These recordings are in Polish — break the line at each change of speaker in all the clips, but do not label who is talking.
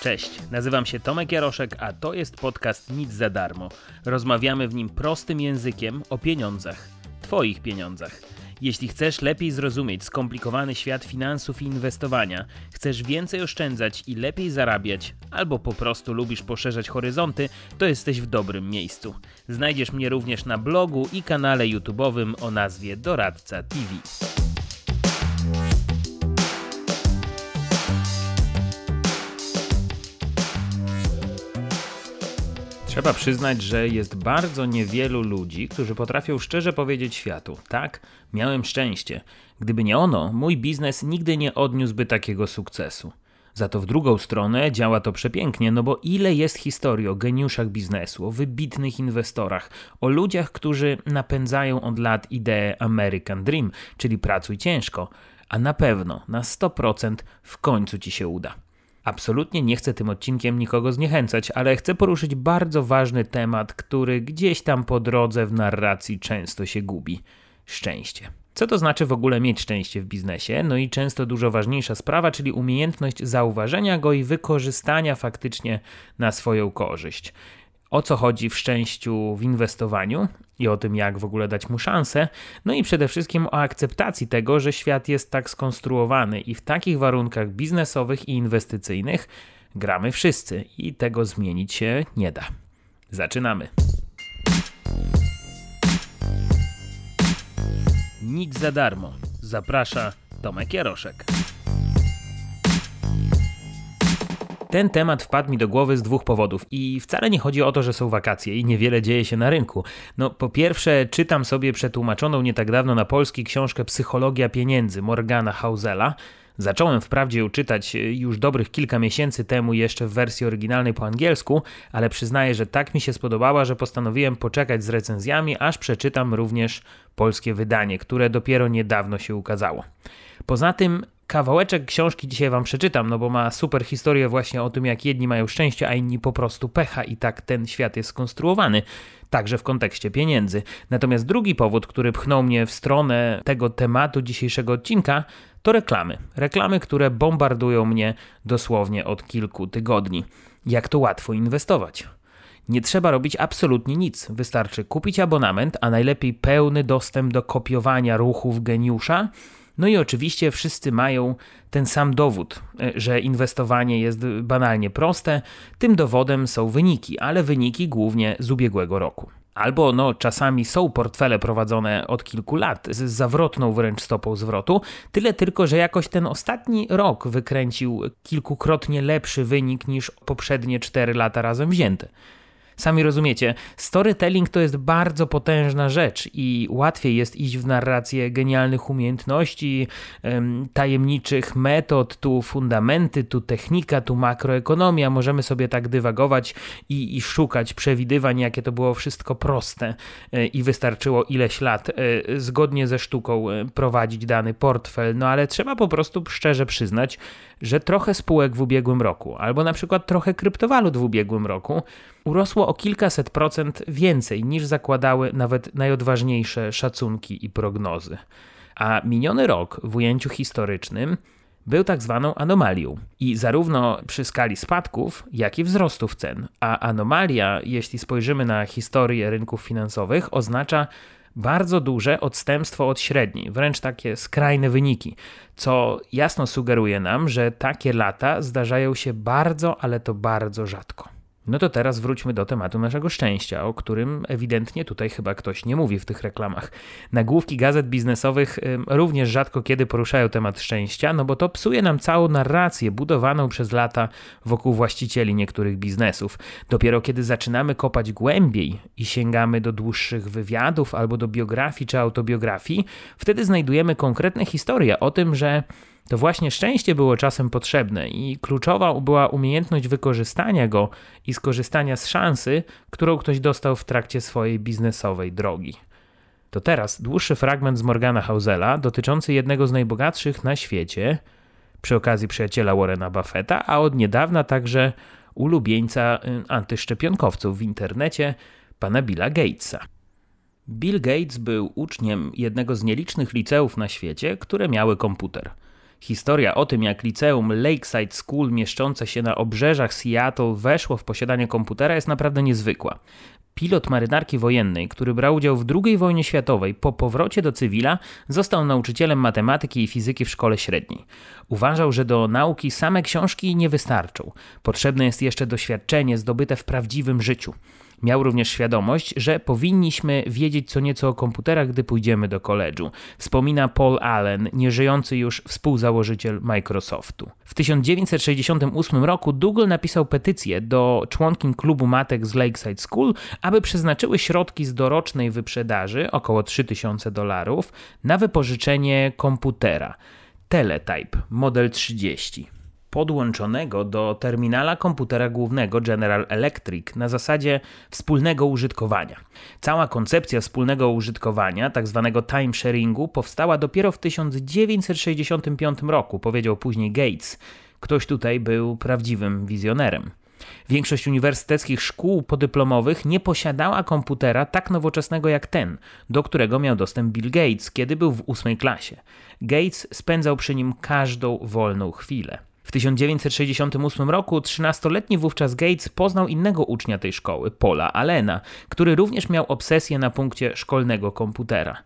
Cześć, nazywam się Tomek Jaroszek, a to jest podcast Nic za darmo. Rozmawiamy w nim prostym językiem o pieniądzach, Twoich pieniądzach. Jeśli chcesz lepiej zrozumieć skomplikowany świat finansów i inwestowania, chcesz więcej oszczędzać i lepiej zarabiać, albo po prostu lubisz poszerzać horyzonty, to jesteś w dobrym miejscu. Znajdziesz mnie również na blogu i kanale YouTube'owym o nazwie Doradca TV. Trzeba przyznać, że jest bardzo niewielu ludzi, którzy potrafią szczerze powiedzieć światu: tak, miałem szczęście. Gdyby nie ono, mój biznes nigdy nie odniósłby takiego sukcesu. Za to w drugą stronę działa to przepięknie, no bo ile jest historii o geniuszach biznesu, o wybitnych inwestorach, o ludziach, którzy napędzają od lat ideę American Dream, czyli pracuj ciężko, a na pewno, na 100% w końcu ci się uda. Absolutnie nie chcę tym odcinkiem nikogo zniechęcać, ale chcę poruszyć bardzo ważny temat, który gdzieś tam po drodze w narracji często się gubi szczęście. Co to znaczy w ogóle mieć szczęście w biznesie? No i często dużo ważniejsza sprawa, czyli umiejętność zauważenia go i wykorzystania faktycznie na swoją korzyść o co chodzi w szczęściu w inwestowaniu i o tym, jak w ogóle dać mu szansę, no i przede wszystkim o akceptacji tego, że świat jest tak skonstruowany i w takich warunkach biznesowych i inwestycyjnych gramy wszyscy i tego zmienić się nie da. Zaczynamy. Nic za darmo. Zaprasza Tomek Jaroszek. Ten temat wpadł mi do głowy z dwóch powodów i wcale nie chodzi o to, że są wakacje i niewiele dzieje się na rynku. No, po pierwsze, czytam sobie przetłumaczoną nie tak dawno na polski książkę Psychologia pieniędzy Morgana Hausela. Zacząłem wprawdzie ją czytać już dobrych kilka miesięcy temu, jeszcze w wersji oryginalnej po angielsku, ale przyznaję, że tak mi się spodobała, że postanowiłem poczekać z recenzjami, aż przeczytam również polskie wydanie, które dopiero niedawno się ukazało. Poza tym kawałeczek książki dzisiaj wam przeczytam, no bo ma super historię właśnie o tym, jak jedni mają szczęście, a inni po prostu pecha i tak ten świat jest skonstruowany, także w kontekście pieniędzy. Natomiast drugi powód, który pchnął mnie w stronę tego tematu dzisiejszego odcinka, to reklamy. Reklamy, które bombardują mnie dosłownie od kilku tygodni. Jak to łatwo inwestować? Nie trzeba robić absolutnie nic. Wystarczy kupić abonament, a najlepiej pełny dostęp do kopiowania ruchów geniusza no i oczywiście wszyscy mają ten sam dowód, e, że inwestowanie jest banalnie proste. Tym dowodem są wyniki, ale wyniki głównie z ubiegłego roku. Albo no, czasami są portfele prowadzone od kilku lat z zawrotną wręcz stopą zwrotu, tyle tylko, że jakoś ten ostatni rok wykręcił kilkukrotnie lepszy wynik niż poprzednie 4 lata razem wzięte. Sami rozumiecie, storytelling to jest bardzo potężna rzecz i łatwiej jest iść w narrację genialnych umiejętności, tajemniczych metod, tu fundamenty, tu technika, tu makroekonomia. Możemy sobie tak dywagować i, i szukać przewidywań, jakie to było wszystko proste e, i wystarczyło ileś lat e, zgodnie ze sztuką e, prowadzić dany portfel. No ale trzeba po prostu szczerze przyznać, że trochę spółek w ubiegłym roku, albo na przykład trochę kryptowalut w ubiegłym roku, urosło o kilkaset procent więcej niż zakładały nawet najodważniejsze szacunki i prognozy. A miniony rok w ujęciu historycznym był tak zwaną anomalią. I zarówno przy skali spadków, jak i wzrostów cen. A anomalia, jeśli spojrzymy na historię rynków finansowych, oznacza bardzo duże odstępstwo od średniej, wręcz takie skrajne wyniki, co jasno sugeruje nam, że takie lata zdarzają się bardzo, ale to bardzo rzadko. No to teraz wróćmy do tematu naszego szczęścia, o którym ewidentnie tutaj chyba ktoś nie mówi w tych reklamach. Nagłówki gazet biznesowych również rzadko kiedy poruszają temat szczęścia, no bo to psuje nam całą narrację budowaną przez lata wokół właścicieli niektórych biznesów. Dopiero kiedy zaczynamy kopać głębiej i sięgamy do dłuższych wywiadów albo do biografii czy autobiografii, wtedy znajdujemy konkretne historie o tym, że to właśnie szczęście było czasem potrzebne i kluczowa była umiejętność wykorzystania go i skorzystania z szansy, którą ktoś dostał w trakcie swojej biznesowej drogi. To teraz dłuższy fragment z Morgana Hausela dotyczący jednego z najbogatszych na świecie, przy okazji przyjaciela Warrena Buffetta, a od niedawna także ulubieńca y, antyszczepionkowców w internecie, pana Billa Gatesa. Bill Gates był uczniem jednego z nielicznych liceów na świecie, które miały komputer – Historia o tym, jak liceum Lakeside School mieszczące się na obrzeżach Seattle weszło w posiadanie komputera jest naprawdę niezwykła. Pilot marynarki wojennej, który brał udział w II wojnie światowej, po powrocie do cywila został nauczycielem matematyki i fizyki w szkole średniej. Uważał, że do nauki same książki nie wystarczą. Potrzebne jest jeszcze doświadczenie zdobyte w prawdziwym życiu. Miał również świadomość, że powinniśmy wiedzieć co nieco o komputerach, gdy pójdziemy do koledżu. Wspomina Paul Allen, nieżyjący już współzałożyciel Microsoftu. W 1968 roku Google napisał petycję do członkiń klubu matek z Lakeside School, aby przeznaczyły środki z dorocznej wyprzedaży, około 3000 dolarów, na wypożyczenie komputera. Teletype Model 30 podłączonego do terminala komputera głównego General Electric na zasadzie wspólnego użytkowania. Cała koncepcja wspólnego użytkowania, tzw. Tak timesharingu, powstała dopiero w 1965 roku, powiedział później Gates. Ktoś tutaj był prawdziwym wizjonerem. Większość uniwersyteckich szkół podyplomowych nie posiadała komputera tak nowoczesnego jak ten, do którego miał dostęp Bill Gates, kiedy był w ósmej klasie. Gates spędzał przy nim każdą wolną chwilę. W 1968 roku 13-letni wówczas Gates poznał innego ucznia tej szkoły, Paula Allena, który również miał obsesję na punkcie szkolnego komputera.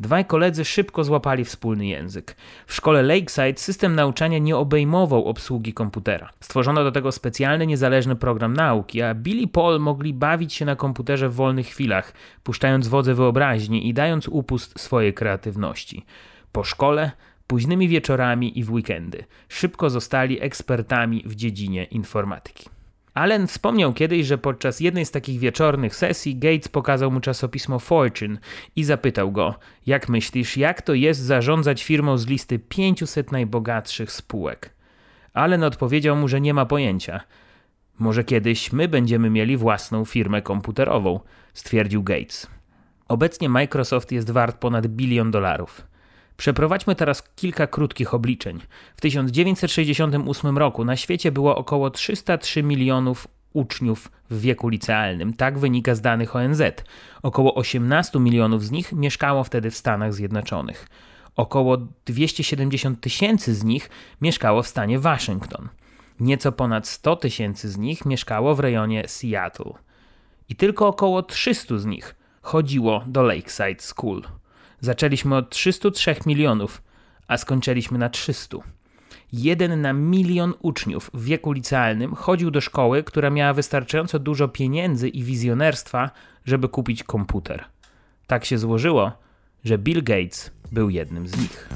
Dwaj koledzy szybko złapali wspólny język. W szkole Lakeside system nauczania nie obejmował obsługi komputera. Stworzono do tego specjalny, niezależny program nauki, a Billy i Paul mogli bawić się na komputerze w wolnych chwilach, puszczając wodze wyobraźni i dając upust swojej kreatywności. Po szkole Późnymi wieczorami i w weekendy szybko zostali ekspertami w dziedzinie informatyki. Allen wspomniał kiedyś, że podczas jednej z takich wieczornych sesji Gates pokazał mu czasopismo Fortune i zapytał go: Jak myślisz, jak to jest zarządzać firmą z listy 500 najbogatszych spółek? Allen odpowiedział mu, że nie ma pojęcia. Może kiedyś my będziemy mieli własną firmę komputerową, stwierdził Gates. Obecnie Microsoft jest wart ponad bilion dolarów. Przeprowadźmy teraz kilka krótkich obliczeń. W 1968 roku na świecie było około 303 milionów uczniów w wieku licealnym. Tak wynika z danych ONZ. Około 18 milionów z nich mieszkało wtedy w Stanach Zjednoczonych. Około 270 tysięcy z nich mieszkało w stanie Waszyngton. Nieco ponad 100 tysięcy z nich mieszkało w rejonie Seattle. I tylko około 300 z nich chodziło do Lakeside School. Zaczęliśmy od 303 milionów, a skończyliśmy na 300. Jeden na milion uczniów w wieku licealnym chodził do szkoły, która miała wystarczająco dużo pieniędzy i wizjonerstwa, żeby kupić komputer. Tak się złożyło, że Bill Gates był jednym z nich.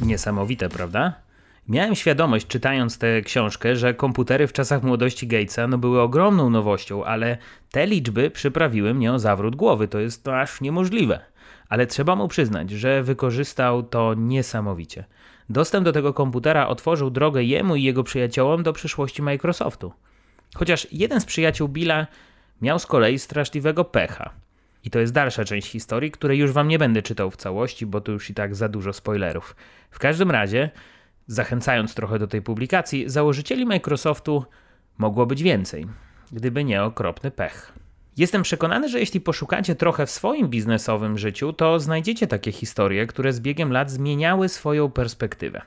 Niesamowite, prawda? Miałem świadomość, czytając tę książkę, że komputery w czasach młodości Gatesa no, były ogromną nowością, ale te liczby przyprawiły mnie o zawrót głowy. To jest to aż niemożliwe. Ale trzeba mu przyznać, że wykorzystał to niesamowicie. Dostęp do tego komputera otworzył drogę jemu i jego przyjaciołom do przyszłości Microsoftu. Chociaż jeden z przyjaciół Billa miał z kolei straszliwego pecha. I to jest dalsza część historii, której już wam nie będę czytał w całości, bo to już i tak za dużo spoilerów. W każdym razie Zachęcając trochę do tej publikacji, założycieli Microsoftu mogło być więcej, gdyby nie okropny pech. Jestem przekonany, że jeśli poszukacie trochę w swoim biznesowym życiu, to znajdziecie takie historie, które z biegiem lat zmieniały swoją perspektywę.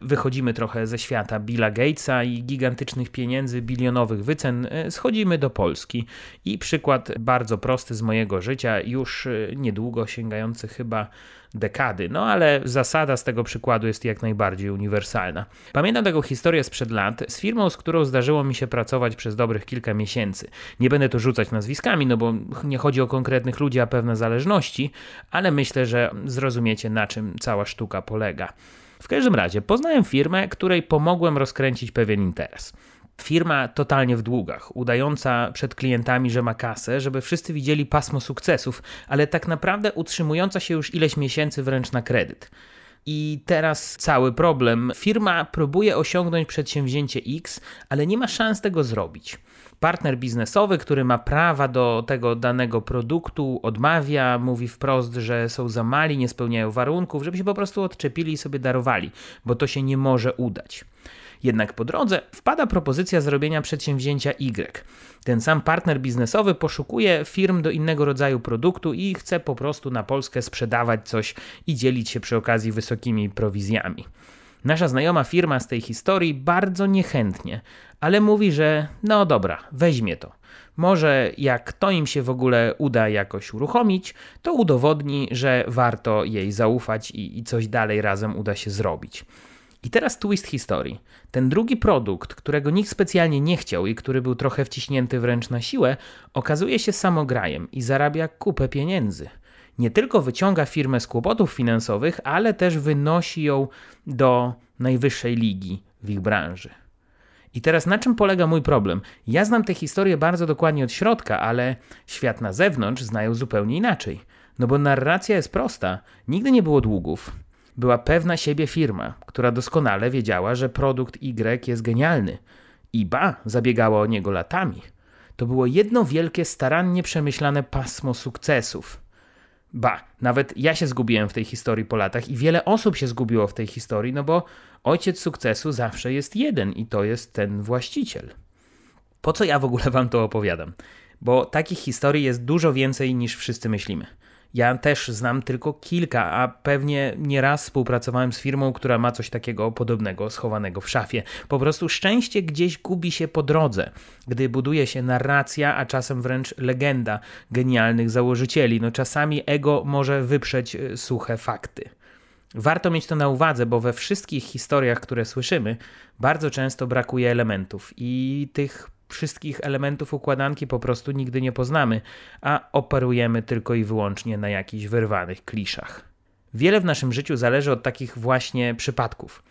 Wychodzimy trochę ze świata Billa Gatesa i gigantycznych pieniędzy, bilionowych wycen, e, schodzimy do Polski. I przykład bardzo prosty z mojego życia, już e, niedługo sięgający chyba dekady. No ale zasada z tego przykładu jest jak najbardziej uniwersalna. Pamiętam taką historię sprzed lat z firmą, z którą zdarzyło mi się pracować przez dobrych kilka miesięcy. Nie będę tu rzucać nazwiskami, no bo nie chodzi o konkretnych ludzi, a pewne zależności, ale myślę, że zrozumiecie na czym cała sztuka polega. W każdym razie poznałem firmę, której pomogłem rozkręcić pewien interes. Firma totalnie w długach, udająca przed klientami, że ma kasę, żeby wszyscy widzieli pasmo sukcesów, ale tak naprawdę utrzymująca się już ileś miesięcy wręcz na kredyt. I teraz cały problem. Firma próbuje osiągnąć przedsięwzięcie X, ale nie ma szans tego zrobić. Partner biznesowy, który ma prawa do tego danego produktu, odmawia, mówi wprost, że są za mali, nie spełniają warunków, żeby się po prostu odczepili i sobie darowali, bo to się nie może udać. Jednak po drodze wpada propozycja zrobienia przedsięwzięcia Y. Ten sam partner biznesowy poszukuje firm do innego rodzaju produktu i chce po prostu na Polskę sprzedawać coś i dzielić się przy okazji wysokimi prowizjami. Nasza znajoma firma z tej historii bardzo niechętnie, ale mówi, że no dobra, weźmie to. Może jak to im się w ogóle uda jakoś uruchomić, to udowodni, że warto jej zaufać i, i coś dalej razem uda się zrobić. I teraz twist historii. Ten drugi produkt, którego nikt specjalnie nie chciał i który był trochę wciśnięty wręcz na siłę, okazuje się samograjem i zarabia kupę pieniędzy. Nie tylko wyciąga firmę z kłopotów finansowych, ale też wynosi ją do najwyższej ligi w ich branży. I teraz na czym polega mój problem? Ja znam tę historię bardzo dokładnie od środka, ale świat na zewnątrz znają zupełnie inaczej. No bo narracja jest prosta. Nigdy nie było długów była pewna siebie firma, która doskonale wiedziała, że produkt Y jest genialny. I ba, zabiegała o niego latami. To było jedno wielkie, starannie przemyślane pasmo sukcesów. Ba, nawet ja się zgubiłem w tej historii po latach i wiele osób się zgubiło w tej historii, no bo ojciec sukcesu zawsze jest jeden i to jest ten właściciel. Po co ja w ogóle wam to opowiadam? Bo takich historii jest dużo więcej niż wszyscy myślimy. Ja też znam tylko kilka, a pewnie nieraz współpracowałem z firmą, która ma coś takiego podobnego schowanego w szafie. Po prostu szczęście gdzieś gubi się po drodze, gdy buduje się narracja, a czasem wręcz legenda genialnych założycieli. No czasami ego może wyprzeć e, suche fakty. Warto mieć to na uwadze, bo we wszystkich historiach, które słyszymy, bardzo często brakuje elementów i tych wszystkich elementów układanki po prostu nigdy nie poznamy, a operujemy tylko i wyłącznie na jakichś wyrwanych kliszach. Wiele w naszym życiu zależy od takich właśnie przypadków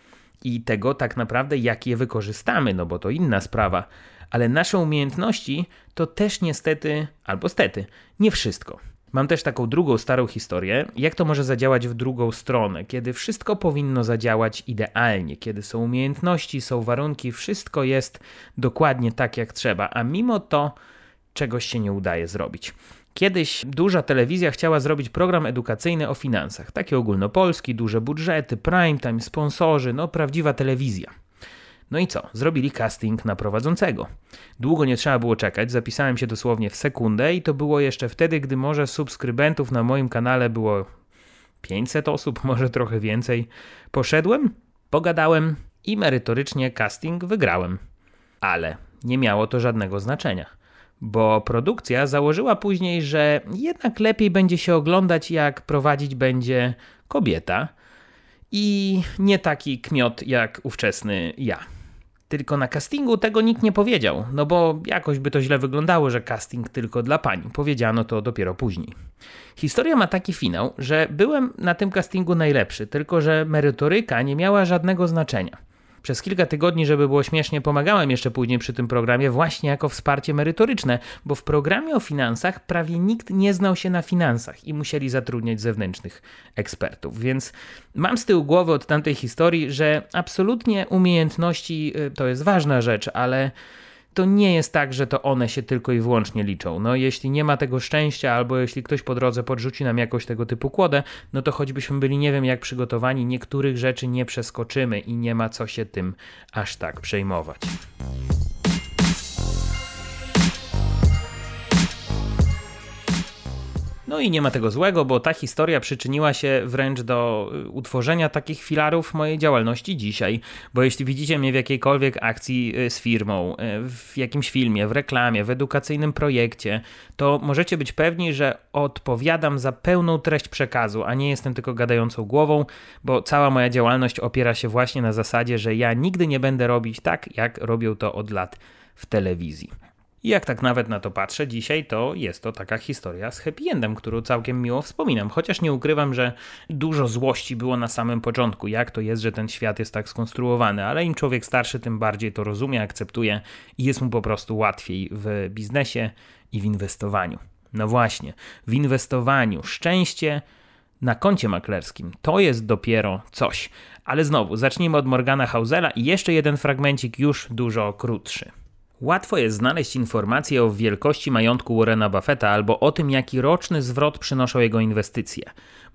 i tego tak naprawdę, jak je wykorzystamy, no bo to inna sprawa, ale nasze umiejętności to też niestety, albo stety, nie wszystko. Mam też taką drugą starą historię, jak to może zadziałać w drugą stronę, kiedy wszystko powinno zadziałać idealnie, kiedy są umiejętności, są warunki, wszystko jest dokładnie tak jak trzeba, a mimo to czegoś się nie udaje zrobić. Kiedyś duża telewizja chciała zrobić program edukacyjny o finansach, taki ogólnopolski, duże budżety, prime time, sponsorzy, no prawdziwa telewizja. No i co? Zrobili casting na prowadzącego. Długo nie trzeba było czekać, zapisałem się dosłownie w sekundę i to było jeszcze wtedy, gdy może subskrybentów na moim kanale było 500 osób, może trochę więcej. Poszedłem, pogadałem i merytorycznie casting wygrałem. Ale nie miało to żadnego znaczenia, bo produkcja założyła później, że jednak lepiej będzie się oglądać, jak prowadzić będzie kobieta i nie taki kmiot jak ówczesny ja. Tylko na castingu tego nikt nie powiedział, no bo jakoś by to źle wyglądało, że casting tylko dla pani. Powiedziano to dopiero później. Historia ma taki finał, że byłem na tym castingu najlepszy, tylko że merytoryka nie miała żadnego znaczenia. Przez kilka tygodni, żeby było śmiesznie, pomagałem jeszcze później przy tym programie właśnie jako wsparcie merytoryczne, bo w programie o finansach prawie nikt nie znał się na finansach i musieli zatrudniać zewnętrznych ekspertów. Więc mam z tyłu głowy od tamtej historii, że absolutnie umiejętności y, to jest ważna rzecz, ale to nie jest tak, że to one się tylko i wyłącznie liczą. No, jeśli nie ma tego szczęścia, albo jeśli ktoś po drodze podrzuci nam jakoś tego typu kłodę, no to choćbyśmy byli nie wiem jak przygotowani, niektórych rzeczy nie przeskoczymy i nie ma co się tym aż tak przejmować. No i nie ma tego złego, bo ta historia przyczyniła się wręcz do y, utworzenia takich filarów mojej działalności dzisiaj. Bo jeśli widzicie mnie w jakiejkolwiek akcji y, z firmą, y, w jakimś filmie, w reklamie, w edukacyjnym projekcie, to możecie być pewni, że odpowiadam za pełną treść przekazu, a nie jestem tylko gadającą głową, bo cała moja działalność opiera się właśnie na zasadzie, że ja nigdy nie będę robić tak, jak robią to od lat w telewizji. I jak tak nawet na to patrzę dzisiaj, to jest to taka historia z happy endem, którą całkiem miło wspominam. Chociaż nie ukrywam, że dużo złości było na samym początku, jak to jest, że ten świat jest tak skonstruowany, ale im człowiek starszy, tym bardziej to rozumie, akceptuje i jest mu po prostu łatwiej w biznesie i w inwestowaniu. No właśnie, w inwestowaniu szczęście na koncie maklerskim to jest dopiero coś. Ale znowu, zacznijmy od Morgana Hausela i jeszcze jeden fragmencik już dużo krótszy. Łatwo jest znaleźć informacje o wielkości majątku Warrena Buffetta albo o tym, jaki roczny zwrot przynoszą jego inwestycje.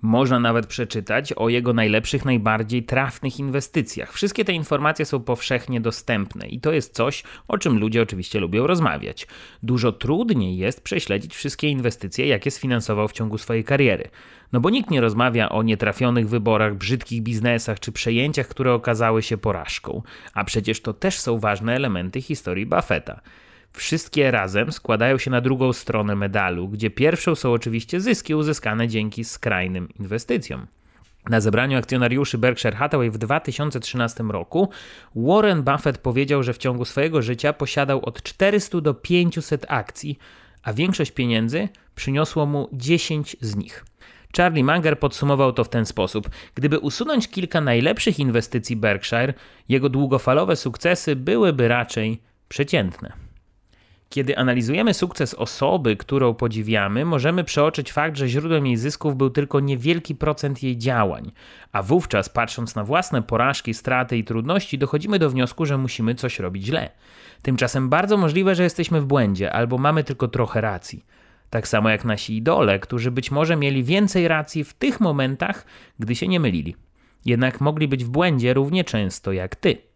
Można nawet przeczytać o jego najlepszych, najbardziej trafnych inwestycjach. Wszystkie te informacje są powszechnie dostępne i to jest coś, o czym ludzie oczywiście lubią rozmawiać. Dużo trudniej jest prześledzić wszystkie inwestycje, jakie sfinansował w ciągu swojej kariery. No bo nikt nie rozmawia o nietrafionych wyborach, brzydkich biznesach czy przejęciach, które okazały się porażką. A przecież to też są ważne elementy historii Buffetta. Wszystkie razem składają się na drugą stronę medalu, gdzie pierwszą są oczywiście zyski uzyskane dzięki skrajnym inwestycjom. Na zebraniu akcjonariuszy Berkshire Hathaway w 2013 roku Warren Buffett powiedział, że w ciągu swojego życia posiadał od 400 do 500 akcji, a większość pieniędzy przyniosło mu 10 z nich. Charlie Munger podsumował to w ten sposób: Gdyby usunąć kilka najlepszych inwestycji Berkshire, jego długofalowe sukcesy byłyby raczej przeciętne. Kiedy analizujemy sukces osoby, którą podziwiamy, możemy przeoczyć fakt, że źródłem jej zysków był tylko niewielki procent jej działań, a wówczas, patrząc na własne porażki, straty i trudności, dochodzimy do wniosku, że musimy coś robić źle. Tymczasem bardzo możliwe, że jesteśmy w błędzie albo mamy tylko trochę racji. Tak samo jak nasi idole, którzy być może mieli więcej racji w tych momentach, gdy się nie mylili. Jednak mogli być w błędzie równie często jak ty.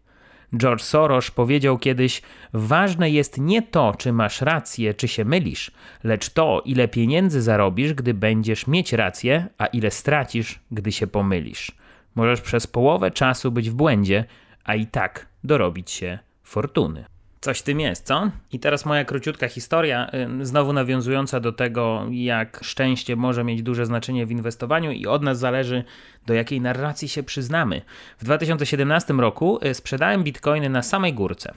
George Soros powiedział kiedyś: Ważne jest nie to, czy masz rację, czy się mylisz, lecz to, ile pieniędzy zarobisz, gdy będziesz mieć rację, a ile stracisz, gdy się pomylisz. Możesz przez połowę czasu być w błędzie, a i tak dorobić się fortuny. Coś w tym jest, co? I teraz moja króciutka historia, znowu nawiązująca do tego, jak szczęście może mieć duże znaczenie w inwestowaniu i od nas zależy, do jakiej narracji się przyznamy. W 2017 roku y, sprzedałem bitcoiny na samej górce.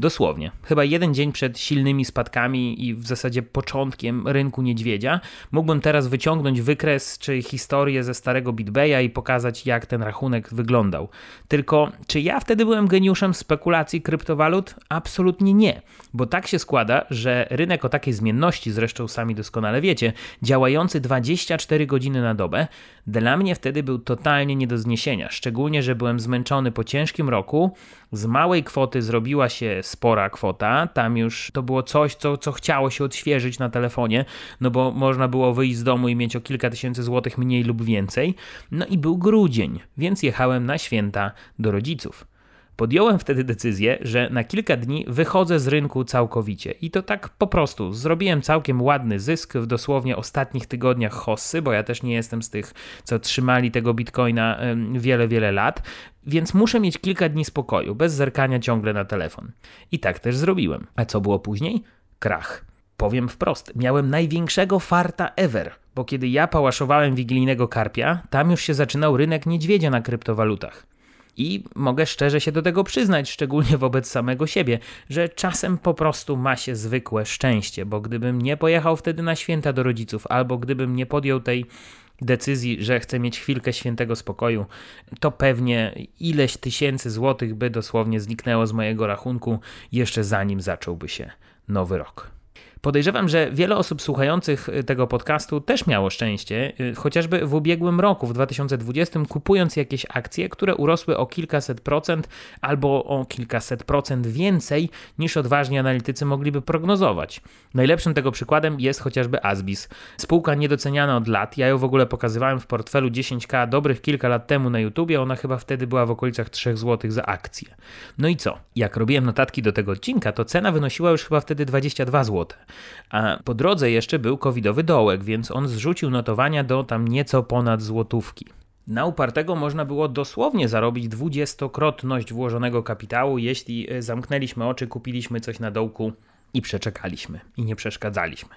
Dosłownie. Chyba jeden dzień przed silnymi spadkami i w zasadzie początkiem rynku niedźwiedzia mógłbym teraz wyciągnąć wykres czy historię ze starego BitBaya i pokazać, jak ten rachunek wyglądał. Tylko, czy ja wtedy byłem geniuszem spekulacji kryptowalut? Absolutnie nie, bo tak się składa, że rynek o takiej zmienności, zresztą sami doskonale wiecie, działający 24 godziny na dobę, dla mnie wtedy był totalnie nie do zniesienia. Szczególnie, że byłem zmęczony po ciężkim roku, z małej kwoty zrobiła się spora kwota. Tam już to było coś, co, co chciało się odświeżyć na telefonie, no bo można było wyjść z domu i mieć o kilka tysięcy złotych mniej lub więcej. No i był grudzień, więc jechałem na święta do rodziców. Podjąłem wtedy decyzję, że na kilka dni wychodzę z rynku całkowicie. I to tak po prostu. Zrobiłem całkiem ładny zysk w dosłownie ostatnich tygodniach hossy, bo ja też nie jestem z tych, co trzymali tego bitcoina wiele, wiele lat. Więc muszę mieć kilka dni spokoju, bez zerkania ciągle na telefon. I tak też zrobiłem. A co było później? Krach. Powiem wprost, miałem największego farta ever, bo kiedy ja pałaszowałem wigilijnego karpia, tam już się zaczynał rynek niedźwiedzia na kryptowalutach. I mogę szczerze się do tego przyznać, szczególnie wobec samego siebie, że czasem po prostu ma się zwykłe szczęście, bo gdybym nie pojechał wtedy na święta do rodziców, albo gdybym nie podjął tej decyzji, że chcę mieć chwilkę świętego spokoju, to pewnie ileś tysięcy złotych by dosłownie zniknęło z mojego rachunku jeszcze zanim zacząłby się nowy rok. Podejrzewam, że wiele osób słuchających y, tego podcastu też miało szczęście, y, chociażby w ubiegłym roku, w 2020, kupując jakieś akcje, które urosły o kilkaset procent albo o kilkaset procent więcej niż odważni analitycy mogliby prognozować. Najlepszym tego przykładem jest chociażby Asbis. Spółka niedoceniana od lat, ja ją w ogóle pokazywałem w portfelu 10K dobrych kilka lat temu na YouTubie, ona chyba wtedy była w okolicach 3 zł za akcję. No i co? Jak robiłem notatki do tego odcinka, to cena wynosiła już chyba wtedy 22 zł. A po drodze jeszcze był covidowy dołek, więc on zrzucił notowania do tam nieco ponad złotówki. Na upartego można było dosłownie zarobić dwudziestokrotność włożonego kapitału, jeśli e, zamknęliśmy oczy, kupiliśmy coś na dołku i przeczekaliśmy i nie przeszkadzaliśmy.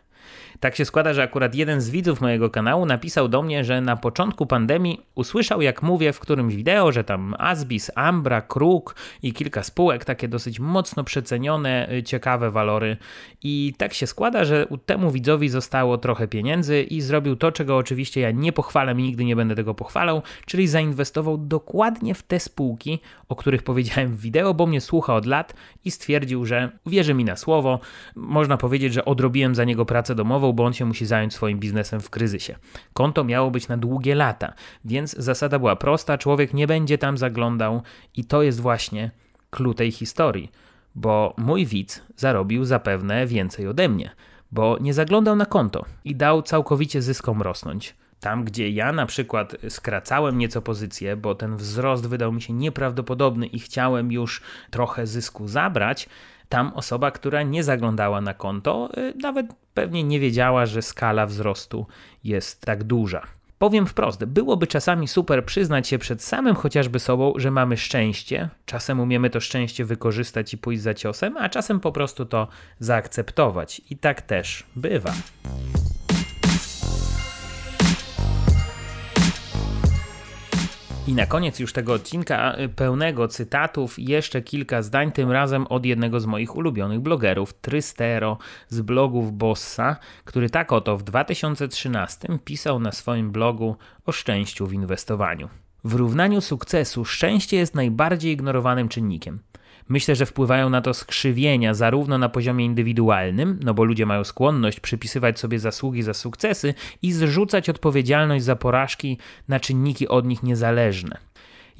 Tak się składa, że akurat jeden z widzów mojego kanału napisał do mnie, że na początku pandemii usłyszał, jak mówię w którymś wideo, że tam Asbis, Ambra, Kruk i kilka spółek, takie dosyć mocno przecenione, y, ciekawe walory. I tak się składa, że temu widzowi zostało trochę pieniędzy i zrobił to, czego oczywiście ja nie pochwalam i nigdy nie będę tego pochwalał, czyli zainwestował dokładnie w te spółki, o których powiedziałem w wideo, bo mnie słucha od lat i stwierdził, że wierzy mi na słowo. Można powiedzieć, że odrobiłem za niego pracę domową, bo on się musi zająć swoim biznesem w kryzysie. Konto miało być na długie lata, więc zasada była prosta, człowiek nie będzie tam zaglądał i to jest właśnie klucz tej historii. bo mój widz zarobił zapewne więcej ode mnie, bo nie zaglądał na konto i dał całkowicie zyskom rosnąć. Tam, gdzie ja na przykład skracałem nieco pozycję, bo ten wzrost wydał mi się nieprawdopodobny i chciałem już trochę zysku zabrać, tam osoba, która nie zaglądała na konto, y, nawet pewnie nie wiedziała, że skala wzrostu jest tak duża. Powiem wprost, byłoby czasami super przyznać się przed samym chociażby sobą, że mamy szczęście. Czasem umiemy to szczęście wykorzystać i pójść za ciosem, a czasem po prostu to zaakceptować. I tak też bywa. I na koniec już tego odcinka y, pełnego cytatów jeszcze kilka zdań, tym razem od jednego z moich ulubionych blogerów, Trystero z blogów Bossa, który tak oto w 2013 pisał na swoim blogu o szczęściu w inwestowaniu. W równaniu sukcesu szczęście jest najbardziej ignorowanym czynnikiem. Myślę, że wpływają na to skrzywienia zarówno na poziomie indywidualnym, no bo ludzie mają skłonność przypisywać sobie zasługi za sukcesy i zrzucać odpowiedzialność za porażki na czynniki od nich niezależne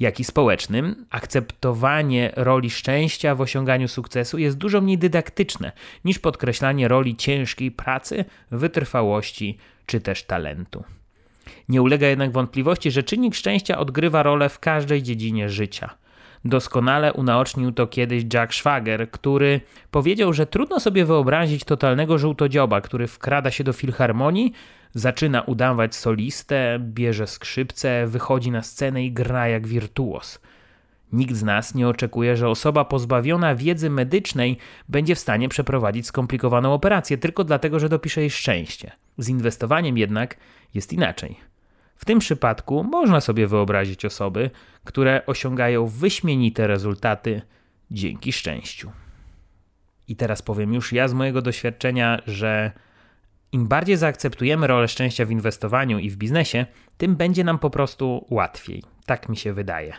jak i społecznym, akceptowanie roli szczęścia w osiąganiu sukcesu jest dużo mniej dydaktyczne niż podkreślanie roli ciężkiej pracy, wytrwałości czy też talentu. Nie ulega jednak wątpliwości, że czynnik szczęścia odgrywa rolę w każdej dziedzinie życia. Doskonale unaocznił to kiedyś Jack Schwager, który powiedział, że trudno sobie wyobrazić totalnego żółtodzioba, który wkrada się do filharmonii, zaczyna udawać solistę, bierze skrzypce, wychodzi na scenę i gra jak wirtuos. Nikt z nas nie oczekuje, że osoba pozbawiona wiedzy medycznej będzie w stanie przeprowadzić skomplikowaną operację tylko dlatego, że dopisze jej szczęście. Z inwestowaniem jednak jest inaczej. W tym przypadku można sobie wyobrazić osoby, które osiągają wyśmienite rezultaty dzięki szczęściu. I teraz powiem już ja z mojego doświadczenia, że im bardziej zaakceptujemy rolę szczęścia w inwestowaniu i w biznesie, tym będzie nam po prostu łatwiej. Tak mi się wydaje.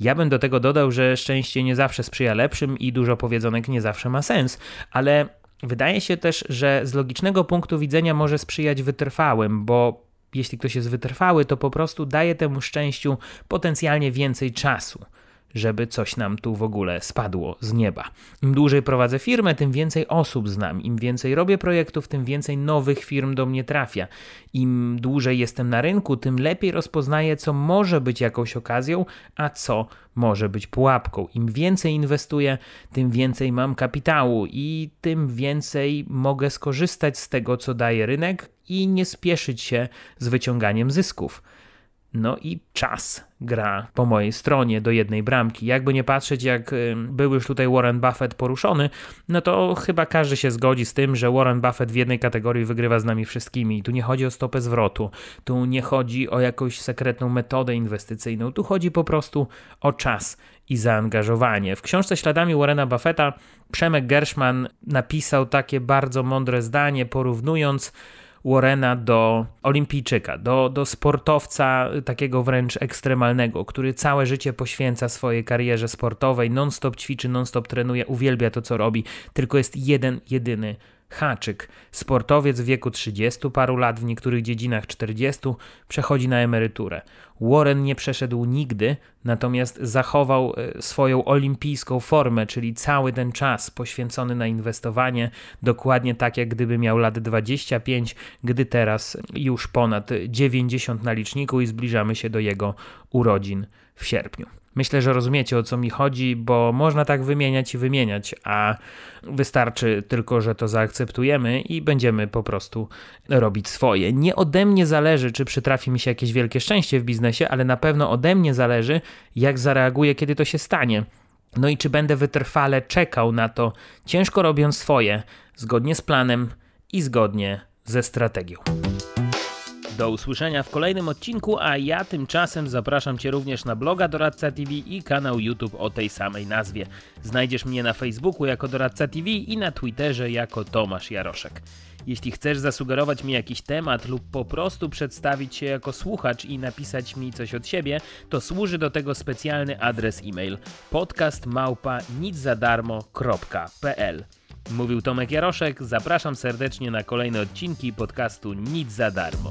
Ja bym do tego dodał, że szczęście nie zawsze sprzyja lepszym i dużo powiedzonek nie zawsze ma sens, ale wydaje się też, że z logicznego punktu widzenia może sprzyjać wytrwałym, bo jeśli ktoś jest wytrwały, to po prostu daje temu szczęściu potencjalnie więcej czasu żeby coś nam tu w ogóle spadło z nieba. Im dłużej prowadzę firmę, tym więcej osób znam. Im więcej robię projektów, tym więcej nowych firm do mnie trafia. Im dłużej jestem na rynku, tym lepiej rozpoznaję, co może być jakąś okazją, a co może być pułapką. Im więcej inwestuję, tym więcej mam kapitału i tym więcej mogę skorzystać z tego, co daje rynek i nie spieszyć się z wyciąganiem zysków. No i czas gra po mojej stronie do jednej bramki. Jakby nie patrzeć, jak był już tutaj Warren Buffett poruszony, no to chyba każdy się zgodzi z tym, że Warren Buffett w jednej kategorii wygrywa z nami wszystkimi. Tu nie chodzi o stopę zwrotu, tu nie chodzi o jakąś sekretną metodę inwestycyjną, tu chodzi po prostu o czas i zaangażowanie. W książce Śladami Warrena Buffetta Przemek Gershman napisał takie bardzo mądre zdanie, porównując Warrena do olimpijczyka, do, do sportowca takiego wręcz ekstremalnego, który całe życie poświęca swojej karierze sportowej, non-stop ćwiczy, non-stop trenuje, uwielbia to, co robi, tylko jest jeden, jedyny haczyk. Sportowiec w wieku 30 paru lat, w niektórych dziedzinach 40, przechodzi na emeryturę. Warren nie przeszedł nigdy, natomiast zachował e, swoją olimpijską formę, czyli cały ten czas poświęcony na inwestowanie, dokładnie tak jak gdyby miał lat 25, gdy teraz już ponad 90 na liczniku i zbliżamy się do jego urodzin w sierpniu. Myślę, że rozumiecie o co mi chodzi, bo można tak wymieniać i wymieniać, a wystarczy tylko, że to zaakceptujemy i będziemy po prostu robić swoje. Nie ode mnie zależy, czy przytrafi mi się jakieś wielkie szczęście w biznesie, ale na pewno ode mnie zależy, jak zareaguję, kiedy to się stanie. No i czy będę wytrwale czekał na to, ciężko robiąc swoje, zgodnie z planem i zgodnie ze strategią. Do usłyszenia w kolejnym odcinku, a ja tymczasem zapraszam Cię również na bloga Doradca TV i kanał YouTube o tej samej nazwie. Znajdziesz mnie na Facebooku jako Doradca TV i na Twitterze jako Tomasz Jaroszek. Jeśli chcesz zasugerować mi jakiś temat lub po prostu przedstawić się jako słuchacz i napisać mi coś od siebie, to służy do tego specjalny adres e-mail podcastmałpa.niczadarmo.pl Mówił Tomek Jaroszek, zapraszam serdecznie na kolejne odcinki podcastu Nic za darmo.